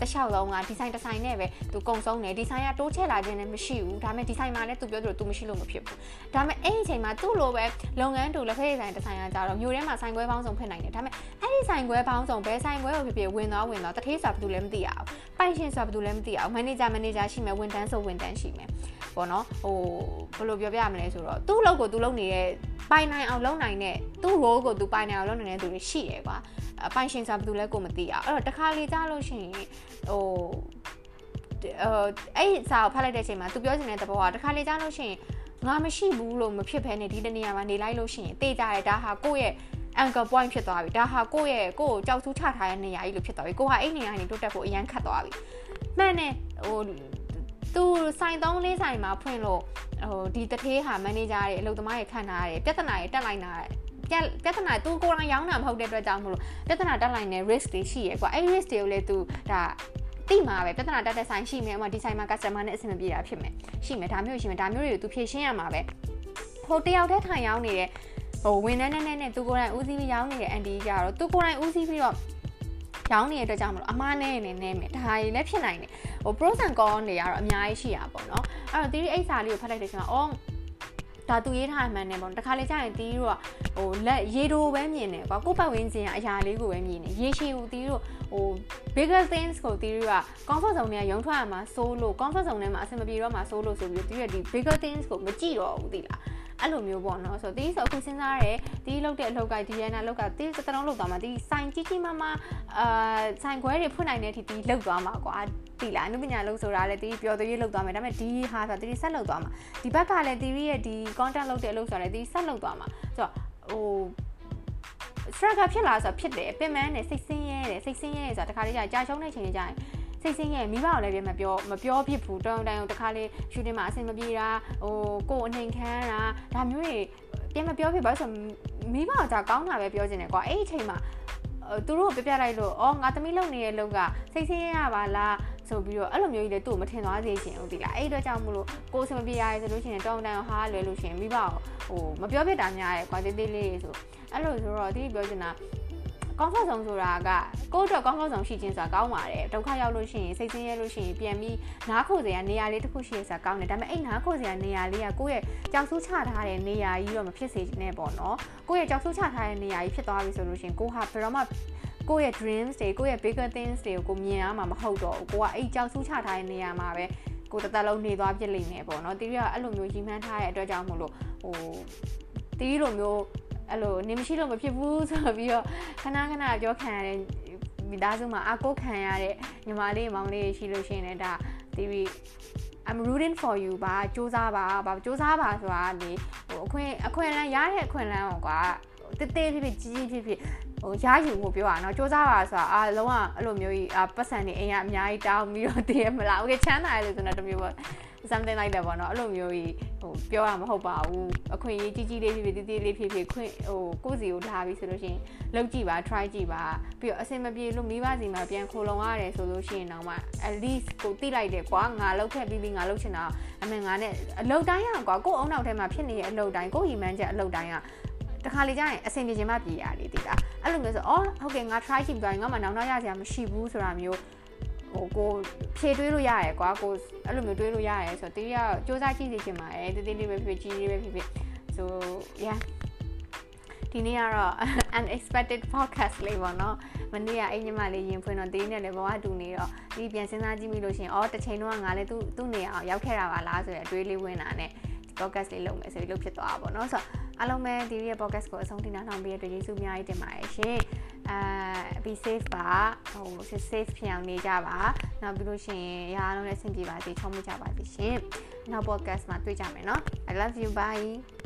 တခြားလုံးကဒီဆိုင်တစ်ဆိုင်နဲ့ပဲသူကုံဆုံးနေဒီဆိုင်ကတိုးချဲ့လာခြင်းလည်း မရှိဘူးဒါပေမဲ့ဒီဆိုင်မှာလည်းသူပြောသလိုသူမရှိလို့မဖြစ်ဘူးဒါပေမဲ့အဲ့ဒီအချိန်မှာသူ့လိုပဲလုပ်ငန်းတူလက်ဖက်ရည်ဆိုင်တစ်ဆိုင်ကကြတော့မြို့ထဲမှာဆိုင်ခွဲပေါင်းစုံဖြစ်နိုင်တယ်ဒါပေမဲ့အဲ့ဒီဆိုင်ခွဲပေါင်းစုံဘယ်ဆိုင်ခွဲကိုဖြစ်ဖြစ်ဝင်သွားဝင်သွားတထေးဆိုတာဘာလို့လဲမသိရအောင်ပိုင်ရှင်ဆိုတာဘာလို့လဲမသိရအောင်မန်နေဂျာမန်နေဂျာရှိမယ်ဝန်ထမ်းဆိုဝန်ထမ်းရှိမယ်ပေါ့နော်ဟိုဘယ်လိုပြောပြရမလဲဆိုတော့သူ့လုပ်ကိုသူလုပ်နေတဲ့ပိုင်နိုင်အောင်လုပ်နိုင်တဲ့သူ့ role ကိုသူပိုင်နိုင်အောင်လုပ်နိုင်တဲ့သူတွေရှိရယ်ကွာအပိုင်ရှင်ဆိုတာဘာလို့လဲကိုမသိအောင်အဲ့တော့တခါလေကြားလို့ရှိရင်ဟို အဲ့စာကိုဖတ်လိုက်တဲ့အချိန်မှာသူပြောချင်တဲ့သဘောကတခါလေကြားလို့ရှိရင်ငါမရှိဘူးလို့မဖြစ်ဘဲနဲ့ဒီတနေရာမှာနေလိုက်လို့ရှိရင်တေးကြရဲဒါဟာကိုယ့်ရဲ့ anchor point ဖြစ်သွားပြီဒါဟာကိုယ့်ရဲ့ကိုယ့်ကိုကြောက်ဆူးချထားတဲ့နေရာကြီးလို့ဖြစ်သွားပြီကိုဟာအဲ့နေရာကနေတိုးတက်ဖို့အရန်ခတ်သွားပြီမှန်တယ်ဟိုသူဆိုင်သုံးလေးဆိုင်မှာဖွင့်လို့ဟိုဒီတထေးဟာမန်နေဂျာတွေအလုပ်သမားတွေခန့်ထားရတယ်ပြဿနာတွေတက်လိုက်တာပြပြဿနာသူကိုယ်တိုင်ရောင်းတာမဟုတ်တဲ့အတွက်ကြောင့်မလို့ပြဿနာတက်လိုက်တဲ့ risk တွေရှိရယ်ကွာအဲ့ risk တွေကိုလည်းသူဒါ တိမှာပဲပြဿနာတက်တဲ့ဆိုင်ရှိမယ်ဥမာဒီဆိုင်မှာ customer နဲ့အဆင်မပြေတာဖြစ်မယ်ရှိမယ်ဒါမျိုးရှိမယ်ဒါမျိုးတွေကိုသူဖြေရှင်းရမှာပဲဟိုတယောက်တည်းထိုင်ရောင်းနေတဲ့ဟိုဝန်ထမ်းနဲ့နဲ့နဲ့သူကိုယ်တိုင်ဦးစီးပြီးရောင်းနေတဲ့အန်တီကြတော့သူကိုယ်တိုင်ဦးစီးပြီးတော့ရောင်းနေတဲ့အတွက်ကြောင့်မလို့အမားနဲ့နေနေမယ်ဒါကြီးလည်းဖြစ်နိုင်တယ်ဟို pros and cons တွေကတော့အများကြီးရှိတာပေါ့နော်အဲ့တော့ theory အိတ်စာလေးကိုဖတ်လိုက်တဲ့ချိန်မှာအော် ဒါသူရေးထားမှန်တယ်ပေါ့တခါလေကြာရင်တီးတို့ကဟိုလက်ရေတိုပဲမြင်တယ်ကွာကိုပတ်ဝင်းစင်ကအရာလေးကိုပဲမြင်တယ်ရေရှည်ကိုတီးတို့ဟို bigger things ကိုတီးတို့က comfort zone နဲ့ရုံထွက်ရမှာစိုးလို့ comfort zone ထဲမှာအဆင်မပြေတော့မှာစိုးလို့ဆိုပြီးတီးရဒီ bigger things ကိုမကြည့်တော့ဘူးတီးလား အဲ့လိုမျိုးပေါ့နော်ဆိုတော့တီးဆိုအခုစဉ်းစားရတယ်တီးလောက်တဲ့အလောက်ကဒီရနာလောက်ကတီးစတလုံးလောက်သွားမှာတီးဆိုင်ကြီးကြီးမားမားအာဆိုင်ခွဲတွေဖွင့်နိုင်တဲ့အထိတီးလောက်သွားမှာကွာတီလာအနုပညာလုံးဆိုတာလည်းတီးပျော်သွေးရေးလောက်သွားမယ်ဒါပေမဲ့ဒီဟာဆိုတာတီးဆက်လောက်သွားမှာဒီဘက်ကလည်းတီးရဲ့ဒီ content လောက်တဲ့အလုပ်ဆိုတာလည်းတီးဆက်လောက်သွားမှာဆိုတော့ဟို struggle ဖြစ်လာဆိုဖြစ်တယ်ပင်မနဲ့စိတ်ဆင်းရဲတယ်စိတ်ဆင်းရဲဆိုတာတခါလေးကြာကြာရှုံးတဲ့ချိန်လေးကြာရင် စိတ်ဆင်းရဲမိဘကိုလည်းပြန်မပြောမပြောဖြစ်ဘူးတောင်းတိုင်တခါလေးရှူတင်မှာအဆင်မပြေတာဟိုကိုယ်အနှိမ်ခံတာဒါမျိုးတွေပြန်မပြောဖြစ်ပါဆိုမိဘကကြာကောင်းတာပဲပြောချင်တယ်ကွာအဲ့ဒီအချိန်မှာသူတို့ပြပြလိုက်လို့အော်ငါသမီးလုံနေတဲ့လောက်ကစိတ်ဆင်းရဲရပါလားဆိုပြီးတော့အဲ့လိုမျိုးကြီးလေသူ့ကိုမထင်သွားစေချင်ဘူးဒီလားအဲ့အတွက်ကြောင့်မလို့ကိုယ်စမပြေရရဲဆိုလို့ရှိရင်တောင်းတန်ဟာလွယ်လို့ရှိရင်မိဘကိုဟိုမပြောပြတာများရဲကွာတေးသေးလေးဆိုအဲ့လိုဆိုတော့ဒီပြောချင်တာ comfort zone ဆိုတာကကိုယ့်အတွက် comfort zone ရှိခြင်းဆိုတာကောင်းပါတယ်ဒုက္ခရောက်လို့ရှိရင်စိတ်ဆင်းရဲလို့ရှိရင်ပြန်ပြီးနားခိုစရာနေရာလေးတစ်ခုရှိရဆိုတာကောင်းတယ်ဒါပေမဲ့အဲ့နားခိုစရာနေရာလေးကကိုယ့်ရဲ့ကြောက်ဆူးချထားတဲ့နေရာကြီးတော့မဖြစ်စေချင်နဲ့ပေါ့နော်ကိုယ့်ရဲ့ကြောက်ဆူးချထားတဲ့နေရာကြီးဖြစ်သွားပြီဆိုလို့ရှိရင်ကိုဟာဘယ်တော့မှကိုယ့်ရဲ့ dreams တွေကိုယ့်ရဲ့ bigger things တွေကိုကိုမြင်ရမှာမဟုတ်တော့ဘူးကိုကအဲ့ကြောက်ဆူးချထားတဲ့နေရာမှာပဲကိုတသက်လုံးနေသွားပြစ်လိမ့်မယ်ပေါ့နော်တီးရအဲ့လိုမျိုးကြီးမှန်းထားတဲ့အတွက်ကြောင့်မို့လို့ဟိုတီးလိုမျိုး အဲ့လိုနေမရှိလို့မဖြစ်ဘူးဆိုပြီးတော့ခဏခဏပြောခံရတဲ့မိသားစုမှာအကိုခံရတဲ့ညီမလေးမောင်လေးရှိလို့ရှိရင်လည်းဒါတီးပြီး I'm rooting for you ပါစူးစမ်းပါပါစူးစမ်းပါဆိုတာလေဟိုအခွင့်အခွင့်အလမ်းရတဲ့အခွင့်အလမ်းကိုကွာတေးသေးဖြစ်ဖြစ်ကြီးကြီးဖြစ်ဖြစ် ဟိုရယူဖို့ပြောတာเนาะစူးစမ်းပါဆိုတာအာလုံးဝအဲ့လိုမျိုးကြီးအာပတ်စံနေအိမ်ကအများကြီးတောင်းပြီးတော့တည်ရမလားโอเคချမ်းသာရလို့ဆိုတော့တမျိုးပေါ့ something like that ပေါ့နော်အဲ့လိုမျိုးကြီးဟိုပြောရမှာမဟုတ်ပါဘူးအခွင့်အရေးကြီးကြီးလေးဖြစ်ဖြစ်တီးတီးလေးဖြစ်ဖြစ်ခွင့်ဟိုကိုယ့်စီကိုထားပြီးဆိုလို့ရှိရင်လုပ်ကြည့်ပါ try ကြည့်ပါပြီးတော့အဆင်မပြေလို့မိဘစီမှာပြန်ခိုလုံရတယ်ဆိုလို့ရှိရင်တော့မှ at least ကိုတိလိုက်တယ်ကွာငါလုပ်ခဲ့ပြီးပြီးငါလုပ်ချင်တာအမေငါနဲ့အလုပ်တိုင်းရကွာကိုယ့်အုံနောက်ထဲမှာဖြစ်နေတဲ့အလုပ်တိုင်းကိုယ့်ရီမန်းချက်အလုပ်တိုင်းကတခါလေကြာရင်အဆင်ပြေခြင်းမပြေရတယ်တိတာအဲ့လိုမျိုးဆိုအော်ဟုတ်ကဲ့ငါ try ကြည့်ပြီးတော့ငါမှနောက်နောက်ရစရာမရှိဘူးဆိုတာမျိုး ဟိုကိုဖြည့်တွေးလို့ရရယ်ကွာကိုအဲ့လိုမျိုးတွေးလို့ရရယ်ဆိုတော့တီးရစူးစမ်းကြည့်စီချင်ပါတယ်တေးသေးလေးပဲဖြစ်ကြီးလေးပဲဖြစ်ဖြစ် so yeah ဒီနေ့ကတော့ unexpected podcast လေးပေါ့နော်မနေ့ကအိမ်ညီမလေးရင်ဖွင့်တော့တေးနဲ့လည်းဘဝတူနေတော့ဒီပြန်စဉ်းစားကြည့်မိလို့ရှင်အော်တစ်ချိန်တော့ငါလည်းသူ့သူ့နေအောင်ရောက်ခဲ့တာပါလားဆိုရယ်အတွေးလေးဝင်တာနဲ့ podcast လေးလုပ်မယ်ဆိုပြီးလုပ်ဖြစ်သွားတာပေါ့နော်ဆိုတော့အားလုံးပဲဒီရဲ့ podcast ကိုအဆုံးထိနားထောင်ပေးရတဲ့ကျေးဇူးအများကြီးတင်ပါတယ်ရှင်အဲ be safe ပါဟို safe ဖြစ်အောင်နေကြပါနောက်ပြီးလို့ရှိရင်အားလုံးလည်းအဆင်ပြေပါစေချောင်းမှုကြပါစေရှင်နောက် podcast မှာတွေ့ကြမယ်နော် I love you bye